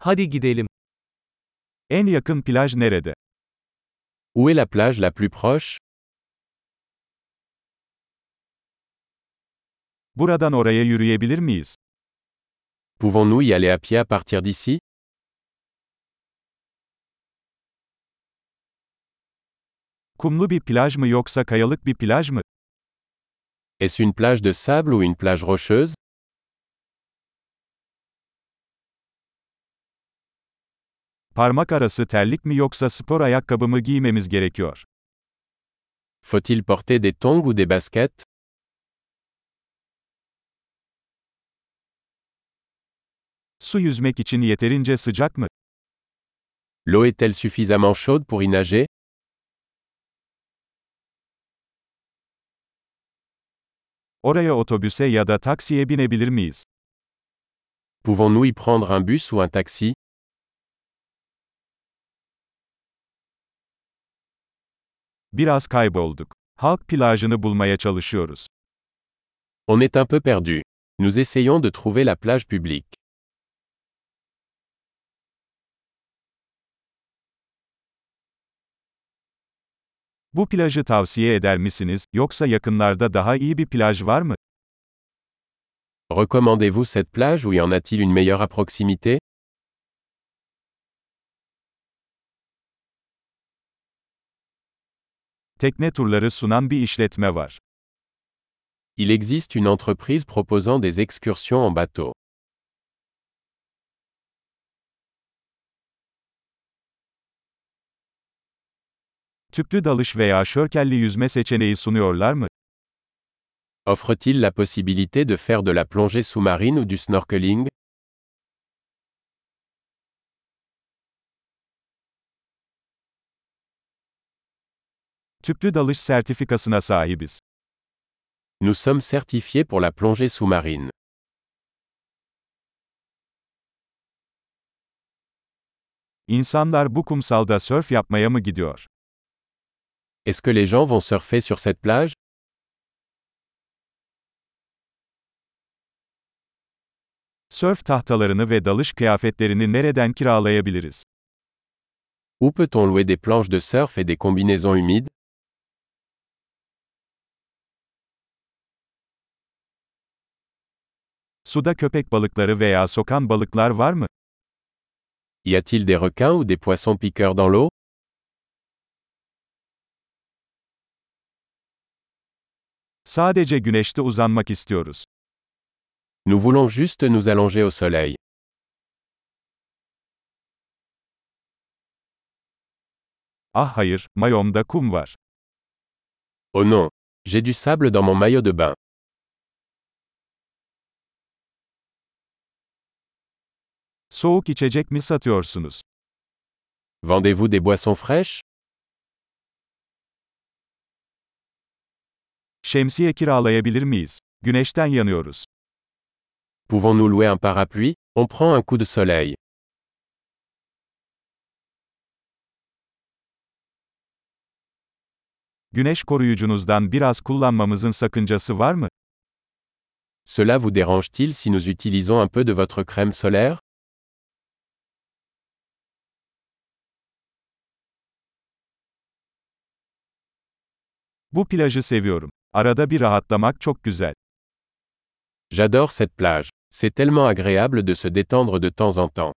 Hadi gidelim. En yakın plaj nerede? Où est la plage la plus proche Buradan oraya yürüyebilir miyiz? Pouvons-nous y aller à pied à partir d'ici Kumlu bir plaj mı yoksa kayalık bir plaj mı? Est-ce une plage de sable ou une plage rocheuse Parmak arası terlik mi yoksa spor ayakkabı mı giymemiz gerekiyor? Faut-il porter des tongs ou des baskets Su yüzmek için yeterince sıcak mı? L'eau est-elle suffisamment chaude pour y nager Oraya otobüse ya da taksiye binebilir miyiz? Pouvons-nous y prendre un bus ou un taxi Biraz kaybolduk. Halk plajını bulmaya çalışıyoruz. On est un peu perdu. Nous essayons de trouver la plage publique. Bu plajı tavsiye eder misiniz, yoksa yakınlarda daha iyi bir plaj var mı? Recommandez-vous cette plage ou y en a-t-il une meilleure à proximité Tekne turları sunan bir işletme var. Il existe une entreprise proposant des excursions en bateau. Tüplü dalış veya şörkelli yüzme seçeneği sunuyorlar mı? Offre-t-il la possibilité de faire de la plongée sous-marine ou du snorkeling Tüplü dalış sertifikasına sahibiz. Nous sommes certifiés pour la plongée sous-marine. İnsanlar bu kumsalda sörf yapmaya mı gidiyor? Est-ce que les gens vont surfer sur cette plage? Sörf tahtalarını ve dalış kıyafetlerini nereden kiralayabiliriz? Où peut-on louer des planches de surf et des combinaisons humides? Suda köpek balıkları veya sokan balıklar var mı? Y a-t-il des requins ou des poissons piqueurs dans l'eau? Sadece güneşte uzanmak istiyoruz. Nous voulons juste nous allonger au soleil. Ah hayır, mayomda kum var. Oh non J'ai du sable dans mon maillot de bain. Soğuk içecek mi satıyorsunuz? Vendez-vous des boissons fraîches Şemsiye kiralayabilir miyiz? Güneşten yanıyoruz. Pouvons-nous louer un parapluie On prend un coup de soleil. Güneş koruyucunuzdan biraz kullanmamızın sakıncası var mı? Cela vous dérange-t-il si nous utilisons un peu de votre crème solaire J'adore cette plage. C'est tellement agréable de se détendre de temps en temps.